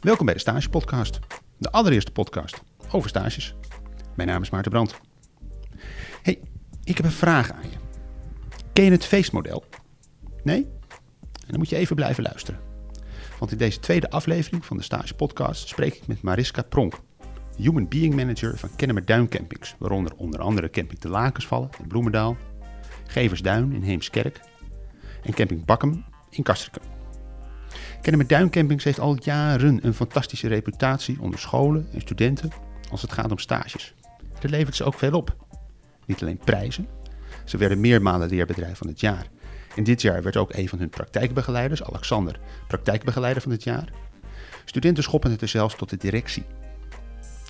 Welkom bij de Stage Podcast, de allereerste podcast over stages. Mijn naam is Maarten Brandt. Hey, ik heb een vraag aan je. Ken je het feestmodel? Nee? En dan moet je even blijven luisteren. Want in deze tweede aflevering van de Stage Podcast spreek ik met Mariska Pronk, Human Being Manager van Kennemer Duin Campings, waaronder onder andere Camping de Lakensvallen in Bloemendaal, Geversduin in Heemskerk en Camping Bakkum in Castricum. Kennemer Duin Campings heeft al jaren een fantastische reputatie onder scholen en studenten als het gaat om stages. Dat levert ze ook veel op. Niet alleen prijzen, ze werden meermalen leerbedrijf van het jaar. En dit jaar werd ook een van hun praktijkbegeleiders, Alexander, praktijkbegeleider van het jaar. Studenten schoppen het er zelfs tot de directie.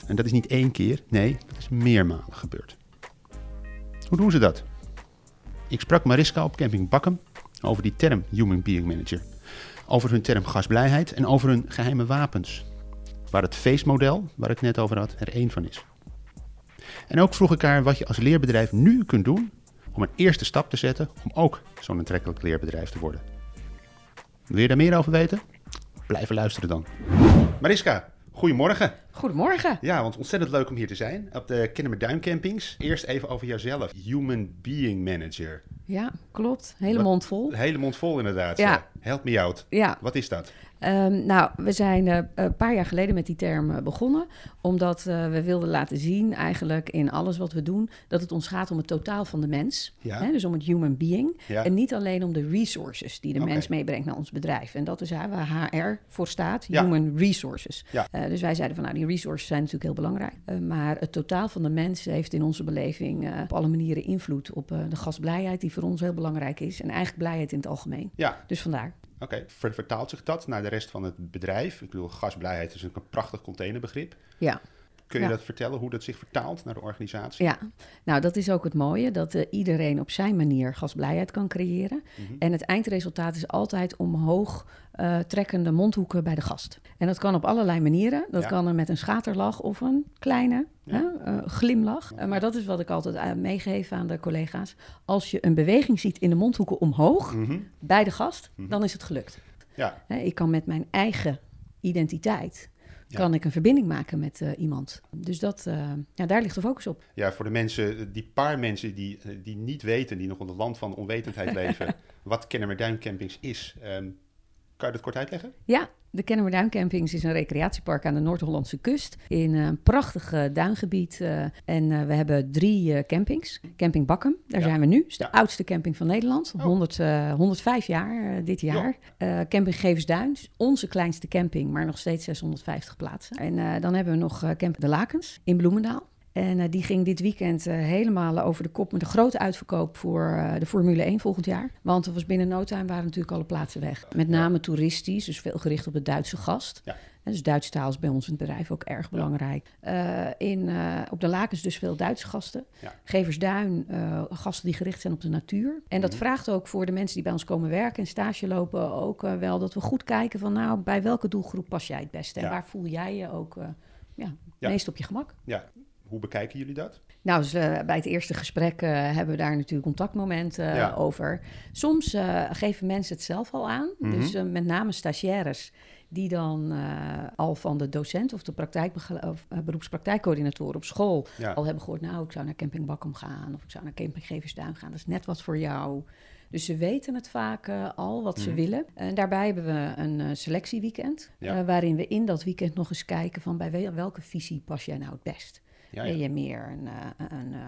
En dat is niet één keer, nee, dat is meermalen gebeurd. Hoe doen ze dat? Ik sprak Mariska op camping Bakkum over die term Human Being Manager. Over hun term gasblijheid en over hun geheime wapens. Waar het feestmodel, waar ik net over had, er één van is. En ook vroeg ik haar wat je als leerbedrijf nu kunt doen om een eerste stap te zetten om ook zo'n aantrekkelijk leerbedrijf te worden. Wil je daar meer over weten? Blijf luisteren dan. Mariska, goedemorgen. Goedemorgen. Ja, want ontzettend leuk om hier te zijn op de Kennemer Campings. Eerst even over jouzelf. Human Being Manager. Ja, klopt. Hele mond vol. Hele mond vol inderdaad. Ja. Help me out. Ja, Wat is dat? Ehm, nou, we zijn eh, een paar jaar geleden met die term eh, begonnen. Omdat eh, we wilden laten zien, eigenlijk in alles wat we doen, dat het ons gaat om het totaal van de mens. Ja. Hè, dus om het human being. Ja. En niet alleen om de resources die de mens meebrengt naar ons bedrijf. En dat is waar HR voor staat, Ja. Human Resources. Dus wij zeiden van, nou, die resources zijn natuurlijk heel belangrijk. Maar het totaal van de mens heeft in onze beleving op alle manieren invloed op de gasblijheid, die voor ons heel belangrijk is. En eigenlijk blijheid in het algemeen. Dus vandaar. Oké. Ver- Vertaalt zich dat naar de rest van het bedrijf? Ik bedoel, gasblijheid is een prachtig containerbegrip. Ja. Kun je Ja. dat vertellen, hoe dat zich vertaalt naar de organisatie? Ja, nou dat is ook het mooie, dat eh, iedereen op zijn manier gasblijheid kan creëren. Mhm. En het eindresultaat is altijd omhoog eh, trekkende mondhoeken bij de gast. En dat kan op allerlei manieren. Dat Ja. kan er met een schaterlach of een kleine Ja. hè, eh, glimlach. Eh, maar dat is wat ik altijd meegeef aan de collega's. Als je een beweging ziet in de mondhoeken omhoog Mhm. bij de gast, Mhm. dan is het gelukt. Ja, Hè, ik kan met mijn eigen identiteit... Ja. kan ik een verbinding maken met iemand. Dus dat, ja, daar ligt de focus op. ja, voor de mensen, die paar mensen die, die niet weten, die nog het land van onwetendheid leven, wat Kennemer Duin Campings is. Ehm, kan je dat kort uitleggen? Ja, de Kennemer Duin Campings is een recreatiepark aan de Noord-Hollandse kust. In een prachtig eh, duingebied. eh, en eh, we hebben drie eh, campings. Camping Bakkum, daar Ja. zijn we nu. Dat is de Ja. oudste camping van Nederland. Oh. 100, eh, 105 jaar eh, dit jaar. Eh, camping Gevensduin, dus onze kleinste camping, maar nog steeds 650 plaatsen. En eh, dan hebben we nog eh, Camping De Lakens in Bloemendaal. En eh, die ging dit weekend eh, helemaal over de kop met een grote uitverkoop voor eh, de Formule 1 volgend jaar. Want er was binnen no time waren natuurlijk alle plaatsen weg. Met name toeristisch, dus veel gericht op de Duitse gast. Ja. En dus Duits taal is bij ons in het bedrijf ook erg belangrijk. In, op de lakens dus veel Duitse gasten. Ja. Geversduin, gasten die gericht zijn op de natuur. En dat Mhm. vraagt ook voor de mensen die bij ons komen werken en stage lopen ook wel dat we goed kijken van nou, bij welke doelgroep pas jij het beste? En waar voel jij je ook ja, Ja. meest op je gemak? Ja, hoe bekijken jullie dat? Nou, dus, eh, bij het eerste gesprek eh, hebben we daar natuurlijk contactmomenten eh, Ja. over. Soms geven mensen het zelf al aan. Mhm. Dus met name stagiaires die dan al van de docent of de praktijkbegele- of, beroepspraktijkcoördinator op school Ja, al hebben gehoord... nou, ik zou naar Camping Bakkum gaan of ik zou naar Camping Geversduin gaan. Dat is net wat voor jou. Dus ze weten het vaak al, wat ze Mhm. willen. En daarbij hebben we een selectieweekend... Ja. waarin we in dat weekend nog eens kijken van... bij wel- welke visie pas jij nou het best? Ja, Ben ja. je meer een, eh, een eh,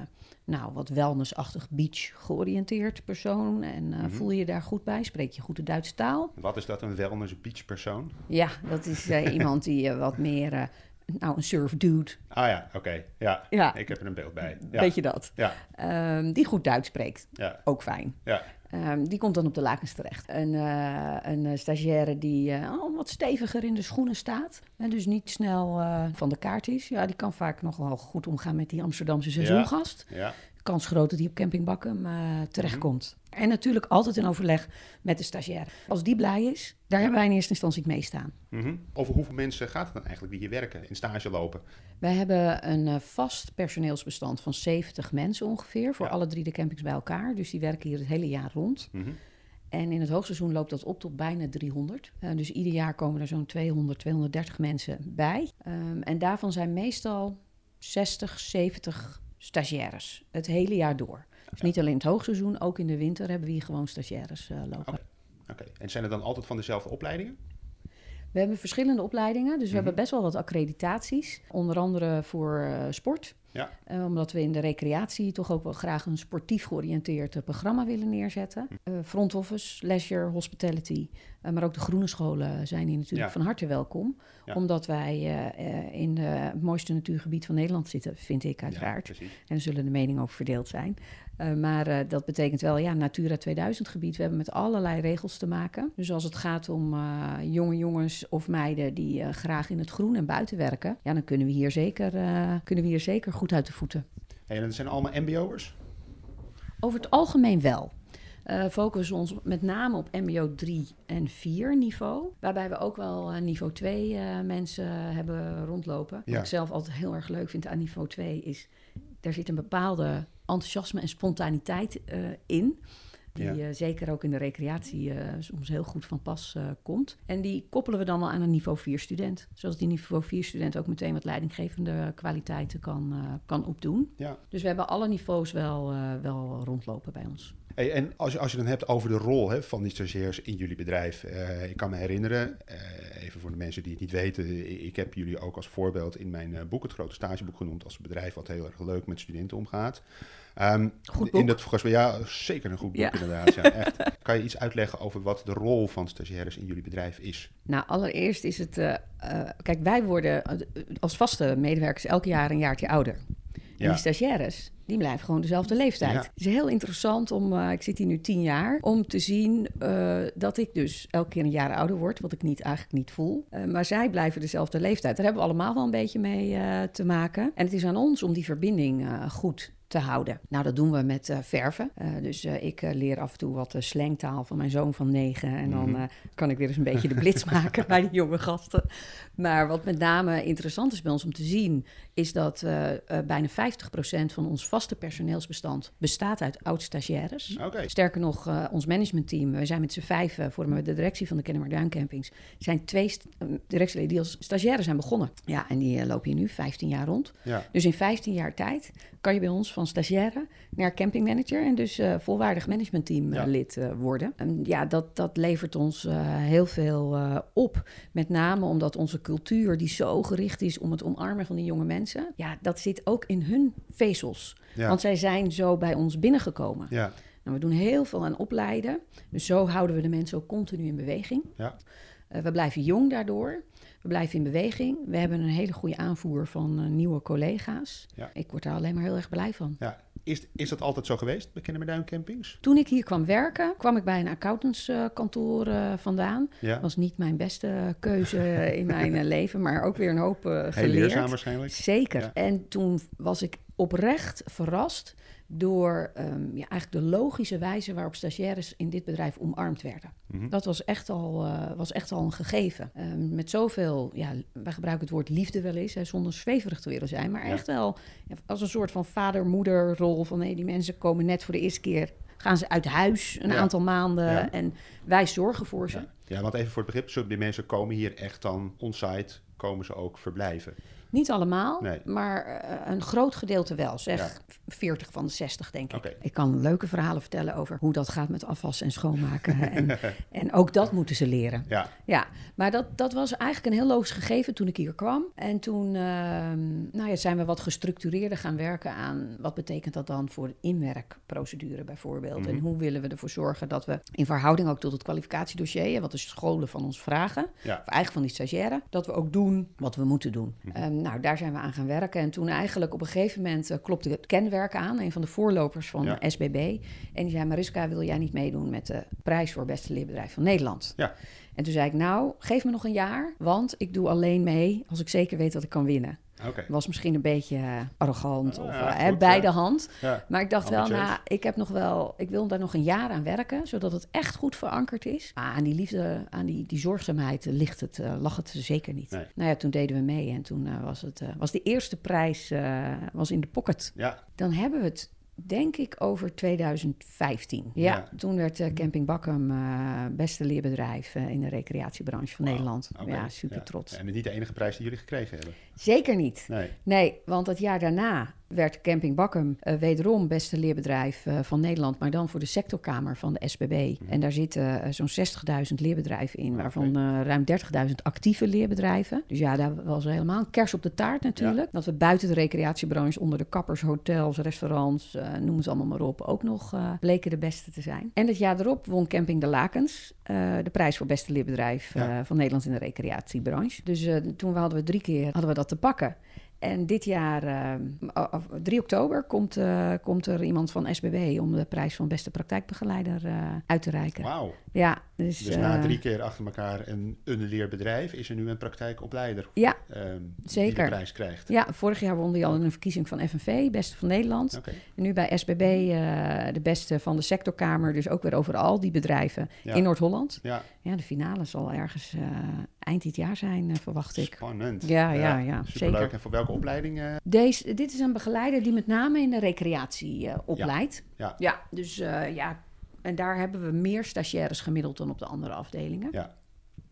nou, wat wellnessachtig beach georiënteerd persoon? En eh, Mhm. voel je je daar goed bij? Spreek je goed de Duitse taal? Wat is dat, een wellness beach persoon? Ja, dat is iemand die eh, wat meer, nou, een surf dude. Ah ja, oké. Ja, Ja, ik heb er een beeld bij. Ja, weet je dat? ja, Ehm, die goed Duits spreekt. ja, Ook fijn. ja. Ehm, die komt dan op de lakens terecht. Een, eh, een eh, stagiaire die eh, al wat steviger in de schoenen staat. En dus niet snel van de kaart is. Ja, die kan vaak nog wel goed omgaan met die Amsterdamse seizoengast. ja. Kans groot dat hij op Camping Bakkum eh, terechtkomt. En natuurlijk altijd in overleg met de stagiaire. Als die blij is, daar hebben wij in eerste instantie het mee staan. Mhm. Over hoeveel mensen gaat het dan eigenlijk die hier werken, in stage lopen? Wij hebben een eh, vast personeelsbestand van 70 mensen ongeveer... voor Ja. alle drie de campings bij elkaar. Dus die werken hier het hele jaar rond. Mhm. En in het hoogseizoen loopt dat op tot bijna 300. Uh, dus ieder jaar komen er zo'n 200, 230 mensen bij. Um, en daarvan zijn meestal 60, 70 stagiaires. Het hele jaar door. Dus niet alleen in het hoogseizoen, ook in de winter hebben we hier gewoon stagiaires uh, lopen. Oké, okay. en zijn het dan altijd van dezelfde opleidingen? We hebben verschillende opleidingen, dus we hebben best wel wat accreditaties. Onder andere voor uh, sport. Ja. Uh, omdat we in de recreatie toch ook wel graag een sportief georiënteerd uh, programma willen neerzetten. Uh, front office, leisure, hospitality. maar ook de groene scholen zijn hier natuurlijk Ja. van harte welkom. Ja. Omdat wij in het mooiste natuurgebied van Nederland zitten, vind ik uiteraard. En er zullen de meningen over verdeeld zijn. Uh, maar uh, dat betekent wel, ja, Natura 2000 gebied. We hebben met allerlei regels te maken. Dus als het gaat om uh, jonge jongens of meiden die graag in het groen en buiten werken, ja, dan kunnen we hier zeker, kunnen we hier zeker goed uit de voeten. Hey, en dat zijn allemaal MBO'ers? Over het algemeen wel. Uh, focussen ons met name op MBO 3 en 4 niveau. Waarbij we ook wel niveau 2 uh, mensen hebben rondlopen. Ja. Wat ik zelf altijd heel erg leuk vind aan niveau 2 is... er zit een bepaalde enthousiasme en spontaniteit uh, in. Die Ja. uh, zeker ook in de recreatie uh, soms heel goed van pas uh, komt. En die koppelen we dan wel aan een niveau 4 student. Zodat die niveau 4 student ook meteen wat leidinggevende kwaliteiten kan, kan opdoen. Ja. Dus we hebben alle niveaus wel, wel rondlopen bij ons. Hey, en als je, als je dan hebt over de rol hè, van die stagiairs in jullie bedrijf. eh, ik kan me herinneren, eh, even voor de mensen die het niet weten. Ik heb jullie ook als voorbeeld in mijn eh, boek, het grote stageboek, genoemd. Als een bedrijf wat heel erg leuk met studenten omgaat. Um, Goed boek. In dat volgens mij, ja, zeker een goed boek Ja. inderdaad. Ja, echt. Kan je iets uitleggen over wat de rol van stagiaires in jullie bedrijf is? Nou, allereerst is het... eh, eh, kijk, wij worden eh, als vaste medewerkers elk jaar een jaartje ouder. En Ja. die stagiaires, die blijven gewoon dezelfde leeftijd. Ja. Het is heel interessant om, ik zit hier nu tien jaar, om te zien dat ik dus elke keer een jaar ouder word, wat ik niet, eigenlijk niet voel. Maar zij blijven dezelfde leeftijd. Daar hebben we allemaal wel een beetje mee te maken. En het is aan ons om die verbinding goed te houden. Nou, dat doen we met eh, verven. Eh, dus eh, ik leer af en toe wat uh, slangtaal van mijn zoon van negen. En dan Mhm. kan ik weer eens een beetje de blitz maken bij die jonge gasten. Maar wat met name interessant is bij ons om te zien... is dat eh, eh, bijna 50% van ons vaste personeelsbestand bestaat uit oud-stagiaires. Sterker nog, eh, ons managementteam, we zijn met z'n vijven, vormen we de directie van de Kennemerduin Campings. Zijn twee directieleden die als stagiaires zijn begonnen. Ja, en die lopen hier nu 15 jaar rond. Ja. Dus in 15 jaar tijd kan je bij ons van stagiaire naar campingmanager en dus volwaardig managementteam Ja. lid worden. En ja, dat, dat levert ons heel veel op. Met name omdat onze cultuur, die zo gericht is om het omarmen van die jonge mensen, ja, dat zit ook in hun vezels. Ja. Want zij zijn zo bij ons binnengekomen. Ja. Nou, we doen heel veel aan opleiden. Dus zo houden we de mensen ook continu in beweging. Ja. Uh, we blijven jong daardoor. We blijven in beweging. We hebben een hele goede aanvoer van uh, nieuwe collega's. Ja. Ik word daar alleen maar heel erg blij van. ja. Is, is dat altijd zo geweest bij Kennemerduin Campings? Toen ik hier kwam werken, kwam ik bij een accountantskantoor uh, vandaan. Ja. was niet mijn beste keuze in mijn uh, leven, maar ook weer een hoop uh, geleerd. Heel leerzaam waarschijnlijk. Zeker. Ja. En toen was ik oprecht verrast door um, ja, eigenlijk de logische wijze waarop stagiaires in dit bedrijf omarmd werden. Mhm. Dat was echt al, uh, was echt al een gegeven. Um, met zoveel, ja, wij gebruiken het woord liefde wel eens, hè, zonder zweverig te willen zijn, maar Ja. echt wel ja, als een soort van vader-moeder-rol van hey, die mensen komen net voor de eerste keer, gaan ze uit huis een Ja. aantal maanden Ja. en wij zorgen voor ze. Ja. ja, want even voor het begrip, die mensen komen hier echt dan on-site, komen ze ook verblijven? Niet allemaal, Nee. maar uh, een groot gedeelte wel. Zeg Ja. 40 van de 60, denk ik. Ik kan leuke verhalen vertellen over hoe dat gaat met afwassen en schoonmaken. en, en ook dat moeten ze leren. Ja, Ja, maar dat, dat was eigenlijk een heel logisch gegeven toen ik hier kwam. En toen ehm, nou ja, zijn we wat gestructureerder gaan werken aan... wat betekent dat dan voor inwerkprocedure bijvoorbeeld? Mhm. En hoe willen we ervoor zorgen dat we in verhouding ook tot het kwalificatiedossier... wat de scholen van ons vragen, ja. of eigenlijk van die stagiaire... dat we ook doen wat we moeten doen. Mhm. Ehm, nou, daar zijn we aan gaan werken. En toen eigenlijk op een gegeven moment uh, klopte het kenwerk aan... een van de voorlopers van Ja. SBB. En die zei, Mariska, wil jij niet meedoen met de prijs voor beste leerbedrijf van Nederland? Ja. En toen zei ik, nou, geef me nog een jaar, want ik doe alleen mee als ik zeker weet dat ik kan winnen. Oké. Was misschien een beetje uh, arrogant Ah, of ja, hè, goed, bij ja. de hand. Ja. Maar ik dacht wel, nou, ik heb nog wel, ik wil daar nog een jaar aan werken, zodat het echt goed verankerd is. Maar aan die liefde, aan die, die zorgzaamheid ligt het, uh, lag het zeker niet. Nee. Nou ja, toen deden we mee en toen uh, was het, uh, was de eerste prijs was in de pocket. Ja, Dan hebben we het denk ik over 2015. Ja, Ja. toen werd eh, Camping Bakkum eh, beste leerbedrijf eh, in de recreatiebranche van Nederland. Ja, super trots. En niet de enige prijs die jullie gekregen hebben. Zeker niet. Nee. Nee, want het jaar daarna werd Camping Bakkum eh, wederom beste leerbedrijf eh, van Nederland, maar dan voor de sectorkamer van de SBB. En daar zitten eh, zo'n 60.000 leerbedrijven in, waarvan eh, ruim 30.000 actieve leerbedrijven. Dus ja, daar was helemaal een kers op de taart natuurlijk. Dat we buiten de recreatiebranche, onder de kappers, hotels, restaurants, noem het allemaal maar op, ook nog bleken de beste te zijn. En het jaar erop won Camping de Lakens de prijs voor beste leerbedrijf Ja. van Nederland in de recreatiebranche. Dus toen hadden we drie keer hadden we dat te pakken. En dit jaar, eh, of 3 oktober, komt, eh, komt er iemand van SBB om de prijs van beste praktijkbegeleider eh, uit te reiken. Wauw. Ja, dus, Dus na eh, drie keer achter elkaar een, een leerbedrijf is er nu een praktijkopleider Ja, ehm, die Zeker. de prijs krijgt. ja, vorig jaar won hij al in een verkiezing van FNV, beste van Nederland. En nu bij SBB eh, de beste van de sectorkamer, dus ook weer over al die bedrijven Ja. in Noord-Holland. Ja, Ja, de finale zal ergens eh, eind dit jaar zijn, verwacht ik. spannend. Ja, ja, ja, Superleuk. zeker. En voor welke opleiding? Deze, dit is een begeleider die met name in de recreatie opleidt. Ja. ja, dus ja, en daar hebben we meer stagiaires gemiddeld dan op de andere afdelingen. Ja.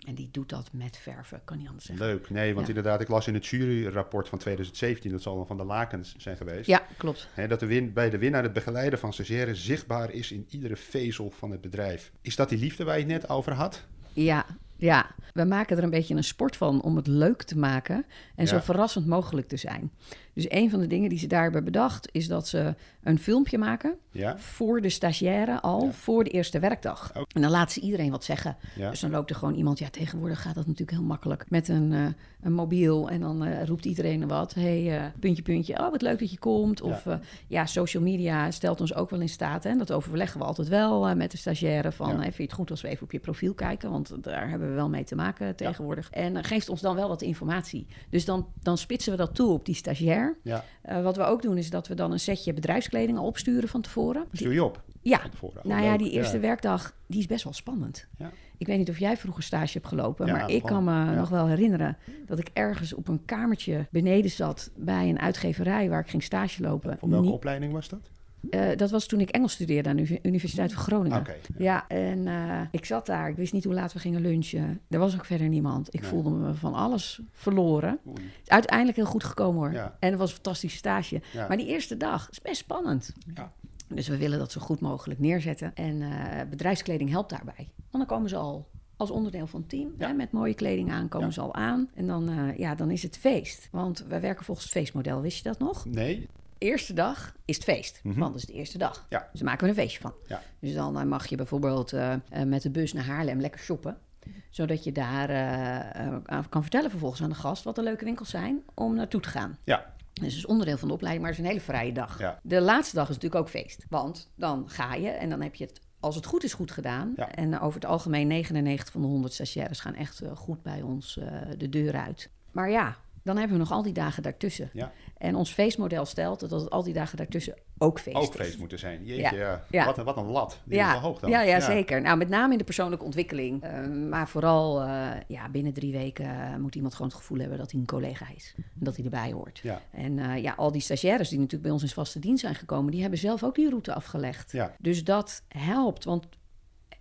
En die doet dat met verven, kan niet anders zeggen. Leuk. Nee, want Ja. inderdaad, ik las in het juryrapport van 2017, dat zal dan van de lakens zijn geweest. Ja, klopt. Hè, dat de win, bij de winnaar het begeleiden van stagiaires zichtbaar is in iedere vezel van het bedrijf. Is dat die liefde waar je het net over had? Ja, ja, we maken er een beetje een sport van om het leuk te maken en zo verrassend mogelijk te zijn. Dus een van de dingen die ze daar hebben bedacht is dat ze een filmpje maken Ja? voor de stagiaire al Ja. voor de eerste werkdag. Ook. En dan laat ze iedereen wat zeggen. Ja. Dus dan loopt er gewoon iemand, ja tegenwoordig gaat dat natuurlijk heel makkelijk, met een, eh, een mobiel en dan eh, roept iedereen wat. hey, eh, puntje, puntje, oh wat leuk dat je komt. Of ja. ja, social media stelt ons ook wel in staat. Hè? Dat overleggen we altijd wel met de stagiaire van, vind je het goed als we even op je profiel kijken? Want daar hebben we wel mee te maken tegenwoordig. En geeft ons dan wel wat informatie. Dus dan, dan spitsen we dat toe op die stagiair. Ja. Eh, wat we ook doen is dat we dan een setje bedrijfskleding al opsturen van tevoren. Stuur je op? Ja, Van tevoren. Oh, nou ja, die eerste werkdag, die is best wel spannend. Ja. Ik weet niet of jij vroeger stage hebt gelopen, Ja, maar ik kan me ja. nog wel herinneren dat ik ergens op een kamertje beneden zat bij een uitgeverij waar ik ging stage lopen. Voor welke opleiding was dat? Eh, dat was toen ik Engels studeerde aan de Universiteit van Groningen. Ja, en eh, ik zat daar. Ik wist niet hoe laat we gingen lunchen. Er was ook verder niemand. Ik Nee. voelde me van alles verloren. Oei. Het is uiteindelijk heel goed gekomen hoor. Ja. En het was een fantastische stage. Ja. Maar die eerste dag is best spannend. Ja. Dus we willen dat zo goed mogelijk neerzetten. En eh, bedrijfskleding helpt daarbij. Want dan komen ze al als onderdeel van het team. Ja. Hè, met mooie kleding aan komen Ja. ze al aan. En dan, ja, dan is het feest. Want wij werken volgens het feestmodel. Wist je dat nog? Nee? Eerste dag is het feest. Mhm. Want dat is de eerste dag. Ja. Dus daar maken we een feestje van. Ja. Dus dan mag je bijvoorbeeld eh, eh, met de bus naar Haarlem lekker shoppen. Zodat je daar eh, kan vertellen vervolgens aan de gast wat de leuke winkels zijn om naartoe te gaan. Ja. Dus het is onderdeel van de opleiding, maar het is een hele vrije dag. Ja. De laatste dag is natuurlijk ook feest. Want dan ga je en dan heb je het, als het goed is, goed gedaan. Ja. En over het algemeen 99 van de 100 stagiaires gaan echt goed bij ons de deur uit. Maar ja, dan hebben we nog al die dagen daartussen. Ja. En ons feestmodel stelt dat het al die dagen daartussen ook feest Ook is. feest moeten zijn. Jeetje, ja. Ja. Wat, een- wat een lat. Die is Ja, wel hoog dan. ja, ja, zeker. Nou, met name in de persoonlijke ontwikkeling. Eh, maar vooral eh, ja, binnen drie weken eh, moet iemand gewoon het gevoel hebben dat hij een collega is. En dat hij erbij hoort. Ja. En eh, ja, al die stagiaires die natuurlijk bij ons in vaste dienst zijn gekomen, die hebben zelf ook die route afgelegd. Ja. Dus dat helpt, want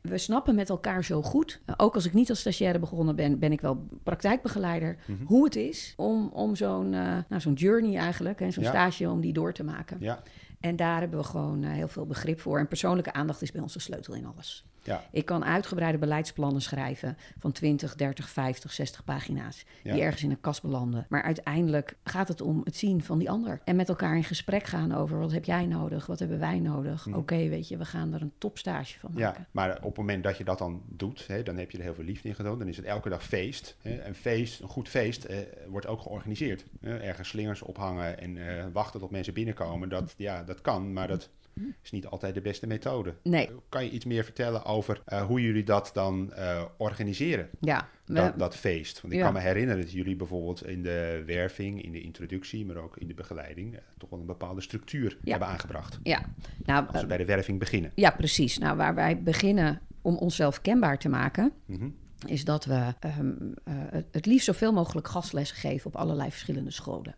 we snappen met elkaar zo goed. Ook als ik niet als stagiaire begonnen ben, ben ik wel praktijkbegeleider. Mhm. Hoe het is om, om zo'n eh, nou, zo'n journey eigenlijk, hè, zo'n Ja. stage, om die door te maken. Ja. En daar hebben we gewoon eh, heel veel begrip voor. En persoonlijke aandacht is bij ons de sleutel in alles. Ja. Ik kan uitgebreide beleidsplannen schrijven van 20, 30, 50, 60 pagina's. Ja. Die ergens in een kast belanden. Maar uiteindelijk gaat het om het zien van die ander. En met elkaar in gesprek gaan over wat heb jij nodig, wat hebben wij nodig. Mhm. Oké, weet je, we gaan er een topstage van maken. Ja, maar op het moment dat je dat dan doet, hè, dan heb je er heel veel liefde in gedaan. Dan is het elke dag feest. Hè. Een feest, een goed feest, eh, wordt ook georganiseerd. Hè. Ergens slingers ophangen en eh, wachten tot mensen binnenkomen. Dat, ja, dat kan, maar dat is niet altijd de beste methode. Nee, Kan je iets meer vertellen over eh, hoe jullie dat dan eh, organiseren? ja. Dat, dat feest. Want ik Ja. kan me herinneren dat jullie bijvoorbeeld in de werving, in de introductie, maar ook in de begeleiding, eh, toch wel een bepaalde structuur Ja. hebben aangebracht. ja. Nou, Als we bij de werving beginnen. ja, precies. Nou, waar wij beginnen om onszelf kenbaar te maken, Mhm. is dat we ehm, eh, het- het liefst zoveel mogelijk gastlessen geven op allerlei verschillende scholen.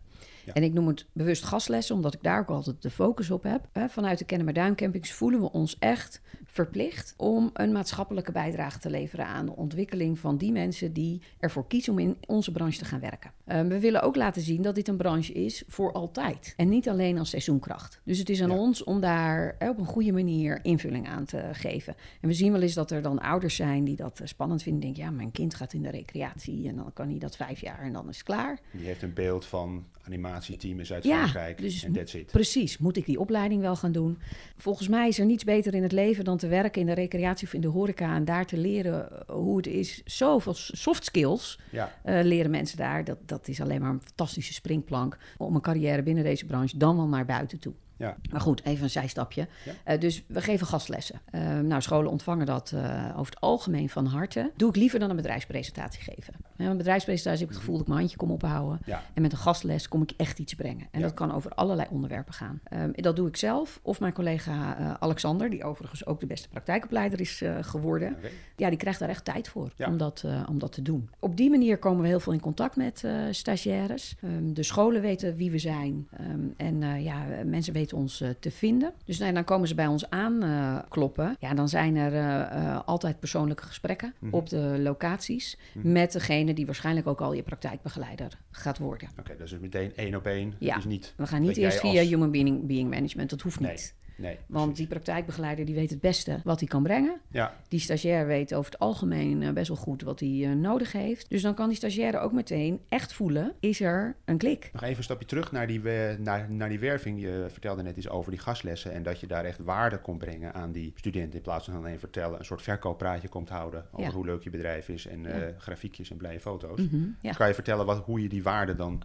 En ik noem het bewust gastlessen, omdat ik daar ook altijd de focus op heb. Vanuit de Kennemerduin campings voelen we ons echt verplicht om een maatschappelijke bijdrage te leveren aan de ontwikkeling van die mensen die ervoor kiezen om in onze branche te gaan werken. Eh, we willen ook laten zien dat dit een branche is voor altijd en niet alleen als seizoenkracht. Dus het is aan Ja. ons om daar eh, op een goede manier invulling aan te geven. En we zien wel eens dat er dan ouders zijn die dat eh, spannend vinden. Denken, ja, mijn kind gaat in de recreatie en dan kan hij dat vijf jaar en dan is het klaar. Die heeft een beeld van animatieteam is uit Ja, Frankrijk dus en that's it. Precies, moet ik die opleiding wel gaan doen? Volgens mij is er niets beter in het leven dan te werken in de recreatie of in de horeca en daar te leren eh, hoe het is. Zoveel soft skills Ja, leren mensen daar. Dat, dat is alleen maar een fantastische springplank om een carrière binnen deze branche dan wel naar buiten toe. ja. Maar goed, even een zijstapje. Ja. Eh, dus we geven gastlessen. Eh, nou, scholen ontvangen dat eh, over het algemeen van harte. Doe ik liever dan een bedrijfspresentatie geven. Met een bedrijfspresentatie heb ik het gevoel dat ik mijn handje kom ophouden. Ja. En met een gastles kom ik echt iets brengen. En Ja. dat kan over allerlei onderwerpen gaan. Ehm, dat doe ik zelf of mijn collega eh, Alexander, die overigens ook de beste praktijkopleider is eh, geworden. Ja, die krijgt daar echt tijd voor Ja. om, dat, eh, om dat te doen. Op die manier komen we heel veel in contact met stagiaires. Ehm, de scholen weten wie we zijn. Ehm, en ja, mensen weten ons te vinden. Dus nou, dan komen ze bij ons aankloppen. ja, dan zijn er altijd persoonlijke gesprekken Mhm. op de locaties. Mhm. Met degene die waarschijnlijk ook al je praktijkbegeleider gaat worden. Oké, dat is dus meteen één op één. Ja. Is niet... We gaan niet eerst via als- Human being, being Management. Dat hoeft Nee, niet. Nee, Want precies. die praktijkbegeleider die weet het beste wat hij kan brengen. Ja, Die stagiair weet over het algemeen eh, best wel goed wat hij eh, nodig heeft. Dus dan kan die stagiair ook meteen echt voelen, is er een klik? nog even een stapje terug naar die, we- naar, naar die werving. Je vertelde net iets over die gastlessen en dat je daar echt waarde kon brengen aan die studenten. In plaats van alleen vertellen, een soort verkooppraatje komt houden over Ja. hoe leuk je bedrijf is en eh, grafiekjes en blije foto's. Ja. Kan je vertellen wat, hoe je die waarde dan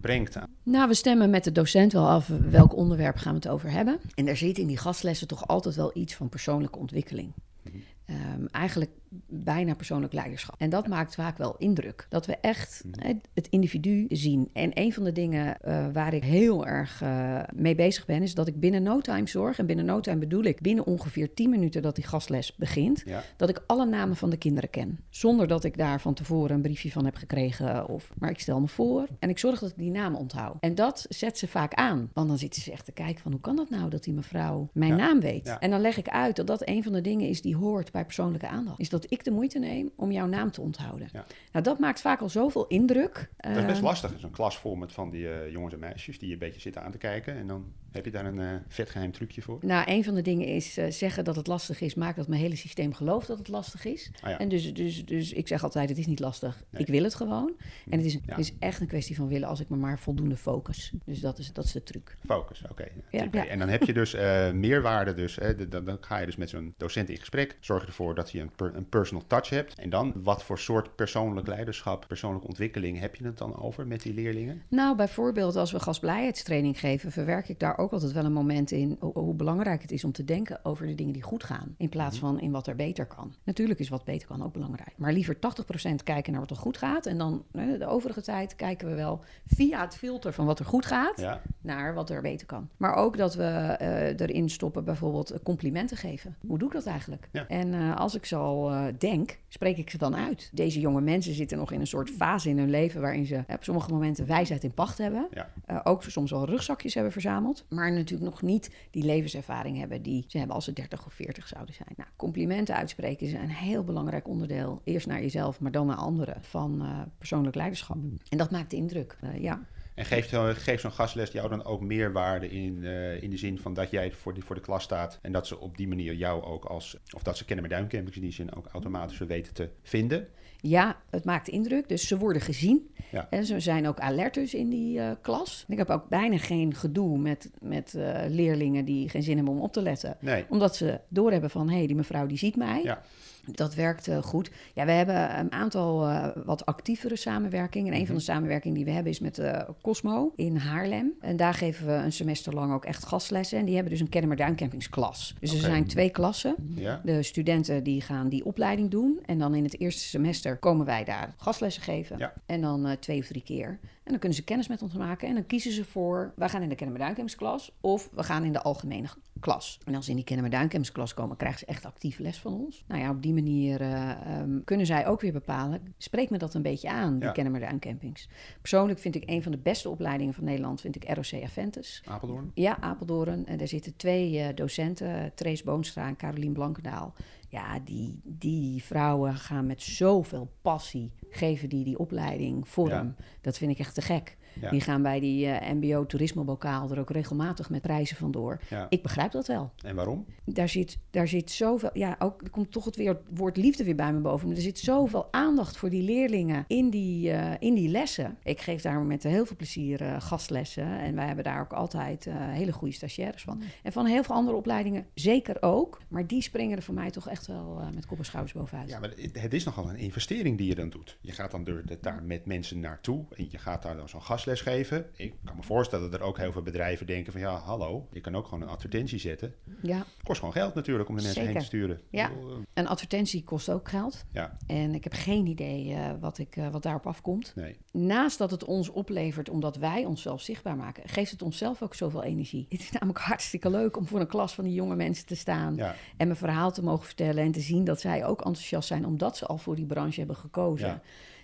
brengt aan? Nou, we stemmen met de docent wel af welk onderwerp gaan we het over hebben. En er zit in die gastlessen toch altijd wel iets van persoonlijke ontwikkeling. Mhm. Ehm, eigenlijk bijna persoonlijk leiderschap. En dat maakt vaak wel indruk. Dat we echt hè, het individu zien. En een van de dingen eh, waar ik heel erg eh, mee bezig ben, is dat ik binnen no time zorg. En binnen no time bedoel ik binnen ongeveer 10 minuten dat die gastles begint. Ja, Dat ik alle namen van de kinderen ken. Zonder dat ik daar van tevoren een briefje van heb gekregen. Of, maar ik stel me voor en ik zorg dat ik die namen onthoud. En dat zet ze vaak aan. Want dan zitten ze echt te kijken van hoe kan dat nou dat die mevrouw mijn Ja. naam weet. Ja. En dan leg ik uit dat dat een van de dingen is die hoort bij persoonlijke aandacht. Is dat ik de moeite neem om jouw naam te onthouden. Ja. Nou, dat maakt vaak al zoveel indruk. dat is best Eh, lastig. Zo'n klas vol met van die eh, jongens en meisjes die je een beetje zitten aan te kijken. En dan heb je daar een eh, vet geheim trucje voor. Nou, een van de dingen is eh, zeggen dat het lastig is, maakt dat mijn hele systeem gelooft dat het lastig is. Ah ja. En dus, dus, dus ik zeg altijd, het is niet lastig. Nee. Ik wil het gewoon. En het is, Ja. het is echt een kwestie van willen als ik me maar voldoende focus. Dus dat is, dat is de truc. Focus, oké. Ja. En dan heb je dus eh, meerwaarde. Dus, hè, dan, dan ga je dus met zo'n docent in gesprek. Zorg ervoor dat je een, per- een personal touch hebt. En dan, wat voor soort persoonlijk leiderschap, persoonlijke ontwikkeling heb je het dan over met die leerlingen? Nou, bijvoorbeeld als we gastvrijheidstraining geven, verwerk ik daar ook altijd wel een moment in ho- hoe belangrijk het is om te denken over de dingen die goed gaan, in plaats Mhm. van in wat er beter kan. Natuurlijk is wat beter kan ook belangrijk, maar liever 80% kijken naar wat er goed gaat en dan de overige tijd kijken we wel via het filter van wat er goed gaat Ja, naar wat er beter kan. Maar ook dat we eh, erin stoppen bijvoorbeeld complimenten geven. Hoe doe ik dat eigenlijk? Ja. En eh, als ik zo eh, denk, spreek ik ze dan uit. Deze jonge mensen zitten nog in een soort fase in hun leven waarin ze op sommige momenten wijsheid in pacht hebben. ja. Ook soms wel rugzakjes hebben verzameld. Maar natuurlijk nog niet die levenservaring hebben die ze hebben als ze 30 of 40 zouden zijn. Nou, complimenten uitspreken is een heel belangrijk onderdeel. Eerst naar jezelf, maar dan naar anderen van eh, persoonlijk leiderschap. En dat maakt indruk. Eh, ja. En geeft, eh, geeft zo'n gastles jou dan ook meerwaarde in, eh, in de zin van dat jij voor, die, voor de klas staat en dat ze op die manier jou ook als, of dat ze kennen met duimcampings in die zin ook automatisch weten te vinden? Ja, het maakt indruk. Dus ze worden gezien. Ja. En ze zijn ook alert dus in die eh, klas. Ik heb ook bijna geen gedoe met, met eh, leerlingen die geen zin hebben om op te letten. Nee. Omdat ze doorhebben van, hé, hey, die mevrouw die ziet mij. Ja. Dat werkt eh, goed. Ja, we hebben een aantal eh, wat actievere samenwerkingen. En een van de samenwerkingen die we hebben is met eh, Cosmo in Haarlem. En daar geven we een semester lang ook echt gastlessen. En die hebben dus een Kennemer Duincampingsklas. Dus er zijn twee klassen. Ja? De studenten die gaan die opleiding doen. En dan in het eerste semester komen wij daar gastlessen geven. Ja. En dan twee of drie keer. En dan kunnen ze kennis met ons maken. En dan kiezen ze voor, wij gaan in de Kennemer Duincampingsklas. Of we gaan in de algemene klas. En als ze in die Kennen mijn Duincampings klas komen, krijgen ze echt actief les van ons. Nou ja, op die manier eh, ehm, kunnen zij ook weer bepalen, spreekt me dat een beetje aan, die Ja. Kennen mijn Duincampings. Persoonlijk vind ik een van de beste opleidingen van Nederland, vind ik ROC Aventus. Apeldoorn? Ja, Apeldoorn. En daar zitten twee eh, docenten, Trace Boonstra en Carolien Blankendaal. Ja, die, die vrouwen gaan met zoveel passie, geven die die opleiding vorm. Dat vind ik echt te gek. Ja. Die gaan bij die eh, MBO Toerismebokaal er ook regelmatig met prijzen vandoor. Ja. Ik begrijp dat wel. En waarom? Daar zit, daar zit zoveel, ja, ook er komt toch het weer, het woord liefde weer bij me boven. Maar er zit zoveel aandacht voor die leerlingen in die, eh, in die lessen. Ik geef daar met heel veel plezier eh, gastlessen. En wij hebben daar ook altijd hele goede stagiaires van. En van heel veel andere opleidingen zeker ook. Maar die springen er voor mij toch echt wel met kop en schouders bovenuit. Ja, maar het- het is nogal een investering die je dan doet. Je gaat dan daar met mensen naartoe en je gaat daar dan zo'n gastles geven. Ik kan me voorstellen dat er ook heel veel bedrijven denken van ja, hallo, je kan ook gewoon een advertentie zetten. ja. Kost gewoon geld natuurlijk om de mensen heen te sturen. Ja. Eh, Een advertentie kost ook geld. Ja, En ik heb geen idee eh, wat, ik, eh, wat daarop afkomt. nee. Naast dat het ons oplevert omdat wij onszelf zichtbaar maken, geeft het onszelf ook zoveel energie. Het is namelijk hartstikke leuk om voor een klas van die jonge mensen te staan Ja. en mijn verhaal te mogen vertellen en te zien dat zij ook enthousiast zijn omdat ze al voor die branche hebben gekozen. Ja.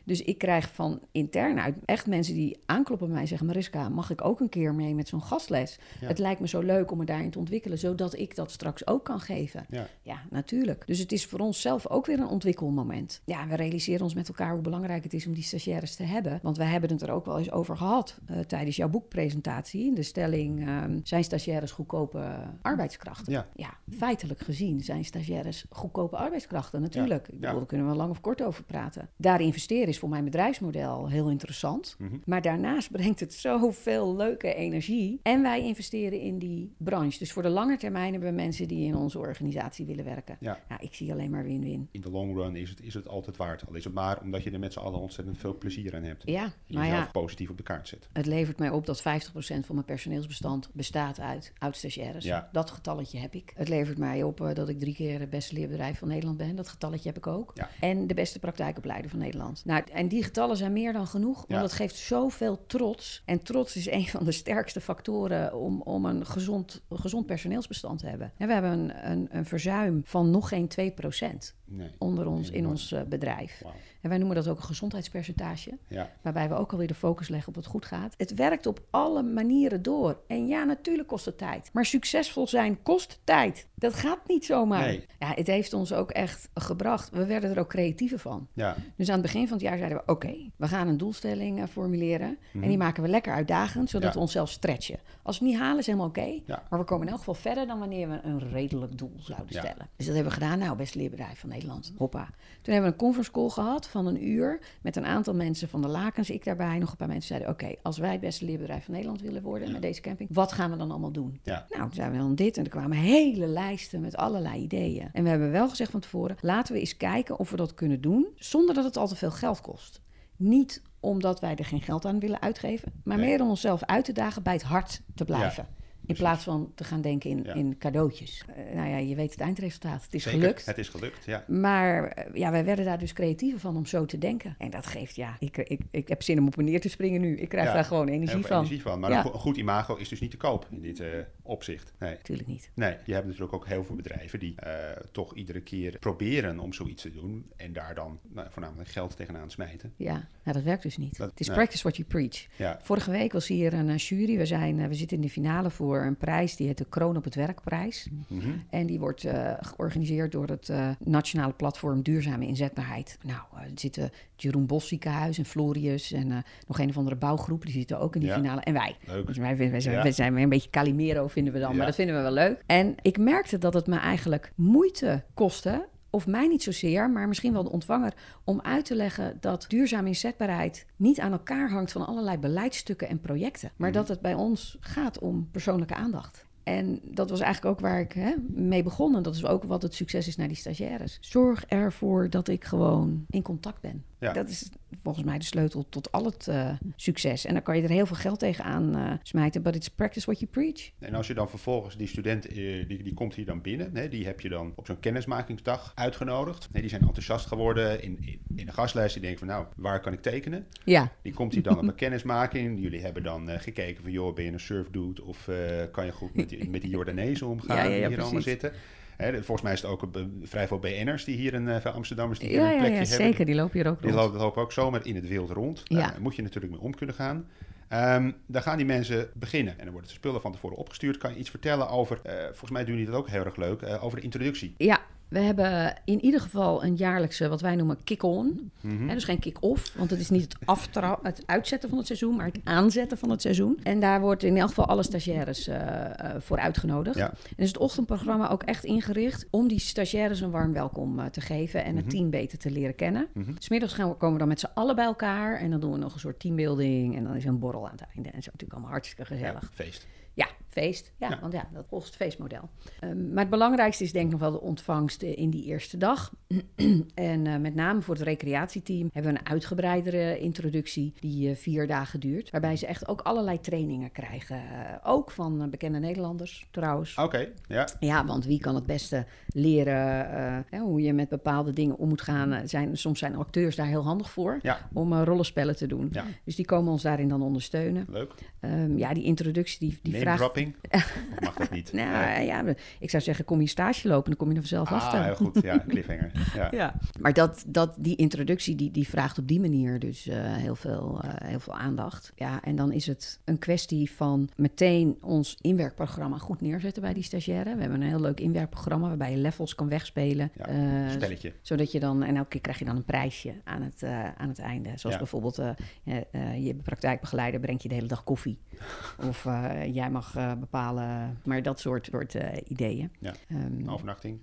Dus ik krijg van intern uit echt mensen die aankloppen bij mij en zeggen: Mariska, mag ik ook een keer mee met zo'n gastles? Ja. Het lijkt me zo leuk om me daarin te ontwikkelen, zodat ik dat straks ook kan geven. Ja. Ja, natuurlijk. Dus het is voor ons zelf ook weer een ontwikkelmoment. Ja, we realiseren ons met elkaar hoe belangrijk het is om die stagiaires te hebben. Want wij hebben het er ook wel eens over gehad eh, tijdens jouw boekpresentatie. De stelling, ehm, zijn stagiaires goedkope arbeidskrachten? Ja. ja, feitelijk gezien zijn stagiaires goedkope arbeidskrachten, natuurlijk. Ik bedoel, daar kunnen we lang of kort over praten. Daar investeren is voor mijn bedrijfsmodel heel interessant. Mhm. Maar daarnaast brengt het zoveel leuke energie. En wij investeren in die branche. Dus voor de lange termijn hebben we mensen die in onze organisatie willen werken. Ja. Ik zie alleen maar win-win. In de long run is het, is het altijd waard. Al is het maar omdat je er met z'n allen ontzettend veel plezier aan hebt. Ja, En maar jezelf ja, positief op de kaart zet. het levert mij op dat 50% van mijn personeelsbestand bestaat uit oud-stagiaires. Ja. Dat getalletje heb ik. Het levert mij op eh, dat ik drie keer het beste leerbedrijf van Nederland ben. Dat getalletje heb ik ook. Ja. En de beste praktijkopleider van Nederland. Nou, en die getallen zijn meer dan genoeg, want Ja. dat geeft zoveel trots. En trots is een van de sterkste factoren om, om een gezond, gezond personeelsbestand te hebben. En we hebben een, een, een verzuim van nog geen 2% Nee. onder ons in ons eh, bedrijf. En wij noemen dat ook een gezondheidspercentage. Ja. Waarbij we ook alweer de focus leggen op wat goed gaat. Het werkt op alle manieren door. En ja, natuurlijk kost het tijd. Maar succesvol zijn kost tijd. Dat gaat niet zomaar. Nee. Ja, het heeft ons ook echt gebracht. We werden er ook creatiever van. Ja. Dus aan het begin van het jaar zeiden we: Oké, we gaan een doelstelling eh, formuleren. En die maken we lekker uitdagend, zodat Mhm. Ja. we onszelf stretchen. Als we het niet halen, is helemaal oké. Ja. Maar we komen in elk geval verder dan wanneer we een redelijk doel zouden stellen. Dus dat hebben we gedaan. Nou, best leerbedrijf van Nederland. Hoppa. Toen hebben we een conference call gehad van een uur. Met een aantal mensen van de lakens. Ik daarbij. Nog een paar mensen zeiden: Oké, als wij het beste leerbedrijf van Nederland willen worden met deze camping, wat gaan we dan allemaal doen? Ja. Nou, toen zijn we dan dit en er kwamen hele lijsten met allerlei ideeën. En we hebben wel gezegd van tevoren: laten we eens kijken of we dat kunnen doen zonder dat het al te veel geld kost. Niet omdat wij er geen geld aan willen uitgeven, maar Nee. meer om onszelf uit te dagen bij het hart te blijven. In plaats van te gaan denken in, Ja. in cadeautjes. Eh, nou ja, je weet het eindresultaat. Het is Zeker. gelukt. Het is gelukt, ja. Maar eh, ja, wij werden daar dus creatiever van om zo te denken. En dat geeft, ja, ik, ik, ik heb zin om op en neer te springen nu. Ik krijg Ja, daar gewoon energie van. energie van. Maar Ja. een, go- een goed imago is dus niet te koop in dit eh, opzicht. Nee. Natuurlijk niet. Nee, je hebt natuurlijk ook heel veel bedrijven die toch iedere keer proberen om zoiets te doen. En daar dan nou, voornamelijk geld tegenaan smijten. Ja, nou, dat werkt dus niet. Dat- het is practice what you preach. Vorige week was hier een jury. We, zijn, we zitten in de finale voor een prijs die heet de Kroon op het Werkprijs. Mhm. En die wordt eh, georganiseerd door het eh, Nationale Platform Duurzame Inzetbaarheid. Nou, eh, er zitten het Jeroen Bos ziekenhuis en Florius en nog een of andere bouwgroep. Die zitten ook in die Ja. finale. En wij. leuk. Dus wij, wij, zijn, Ja. wij zijn weer een beetje Calimero, vinden we dan. Ja. Maar dat vinden we wel leuk. En ik merkte dat het me eigenlijk moeite kostte. Of mij niet zozeer, maar misschien wel de ontvanger. Om uit te leggen dat duurzame inzetbaarheid niet aan elkaar hangt van allerlei beleidsstukken en projecten. Maar Mhm. dat het bij ons gaat om persoonlijke aandacht. En dat was eigenlijk ook waar ik hè, mee begon. En dat is ook wat het succes is naar die stagiaires. Zorg ervoor dat ik gewoon in contact ben. Ja. Dat is volgens mij de sleutel tot al het eh, succes. En dan kan je er heel veel geld tegenaan eh smijten, but it's practice what you preach. En als je dan vervolgens die student, eh, die, die komt hier dan binnen, hè, die heb je dan op zo'n kennismakingsdag uitgenodigd. Nee, die zijn enthousiast geworden in, in, in de gastlijst. Die denken van nou, waar kan ik tekenen? Ja, Die komt hier dan op een kennismaking. Jullie hebben dan gekeken van joh, ben je een surfdude of kan je goed met die, met die Jordanezen omgaan Ja, die hier allemaal zitten? Hè, volgens mij is het ook vrij veel BN'ers die hier een, eh, Amsterdammers die ja, een ja, plekje ja hebben. zeker. Die lopen hier ook Die rond. lopen, lopen ook zomaar in het wild rond. Ja. Daar moet je natuurlijk mee om kunnen gaan. Ehm, dan gaan die mensen beginnen. En dan worden de spullen van tevoren opgestuurd. Kan je iets vertellen over, eh, volgens mij doen jullie dat ook heel erg leuk, eh, over de introductie. Ja, we hebben in ieder geval een jaarlijkse, wat wij noemen kick-on. Mhm. Dus geen kick-off, want het is niet het, aftra- het uitzetten van het seizoen, maar het aanzetten van het seizoen. En daar wordt in elk geval alle stagiaires eh, eh, voor uitgenodigd. Ja. En is het ochtendprogramma ook echt ingericht om die stagiaires een warm welkom eh, te geven en het team beter te leren kennen. Mhm. Smiddags gaan we, komen we dan met z'n allen bij elkaar en dan doen we nog een soort teambuilding en dan is er een borrel aan het einde. En zo natuurlijk allemaal hartstikke gezellig. Ja, feest. Ja, feest. Ja, Ja. want ja, dat volgt het feestmodel. Ehm, maar het belangrijkste is denk ik nog wel de ontvangst eh, in die eerste dag. en eh, met name voor het recreatieteam hebben we een uitgebreidere introductie die eh, vier dagen duurt. Waarbij ze echt ook allerlei trainingen krijgen. Ook van bekende Nederlanders trouwens. Oké, ja. Ja, want wie kan het beste leren hè, hoe je met bepaalde dingen om moet gaan? Zijn, soms zijn acteurs daar heel handig voor Ja, om rollenspellen te doen. ja, Dus die komen ons daarin dan ondersteunen. leuk. Ehm, ja, die introductie die, die vraagt... Of mag dat niet? Nou Nee. ja, ik zou zeggen, kom je stage lopen, dan kom je er vanzelf Ah, achter. heel goed. Ja, cliffhanger. Ja. Ja. Maar dat, dat, die introductie die, die vraagt op die manier dus eh, heel, veel, eh, heel veel aandacht. Ja, en dan is het een kwestie van meteen ons inwerkprogramma goed neerzetten bij die stagiaire. We hebben een heel leuk inwerkprogramma waarbij je levels kan wegspelen. Ja, Eh, Spelletje. zodat je dan, en elke keer krijg je dan een prijsje aan het, eh, aan het einde. Zoals Ja. bijvoorbeeld, eh, eh, eh, je praktijkbegeleider brengt je de hele dag koffie. Of eh, jij mag bepalen, maar dat soort, soort eh, ideeën. Ja. Ehm, overnachting.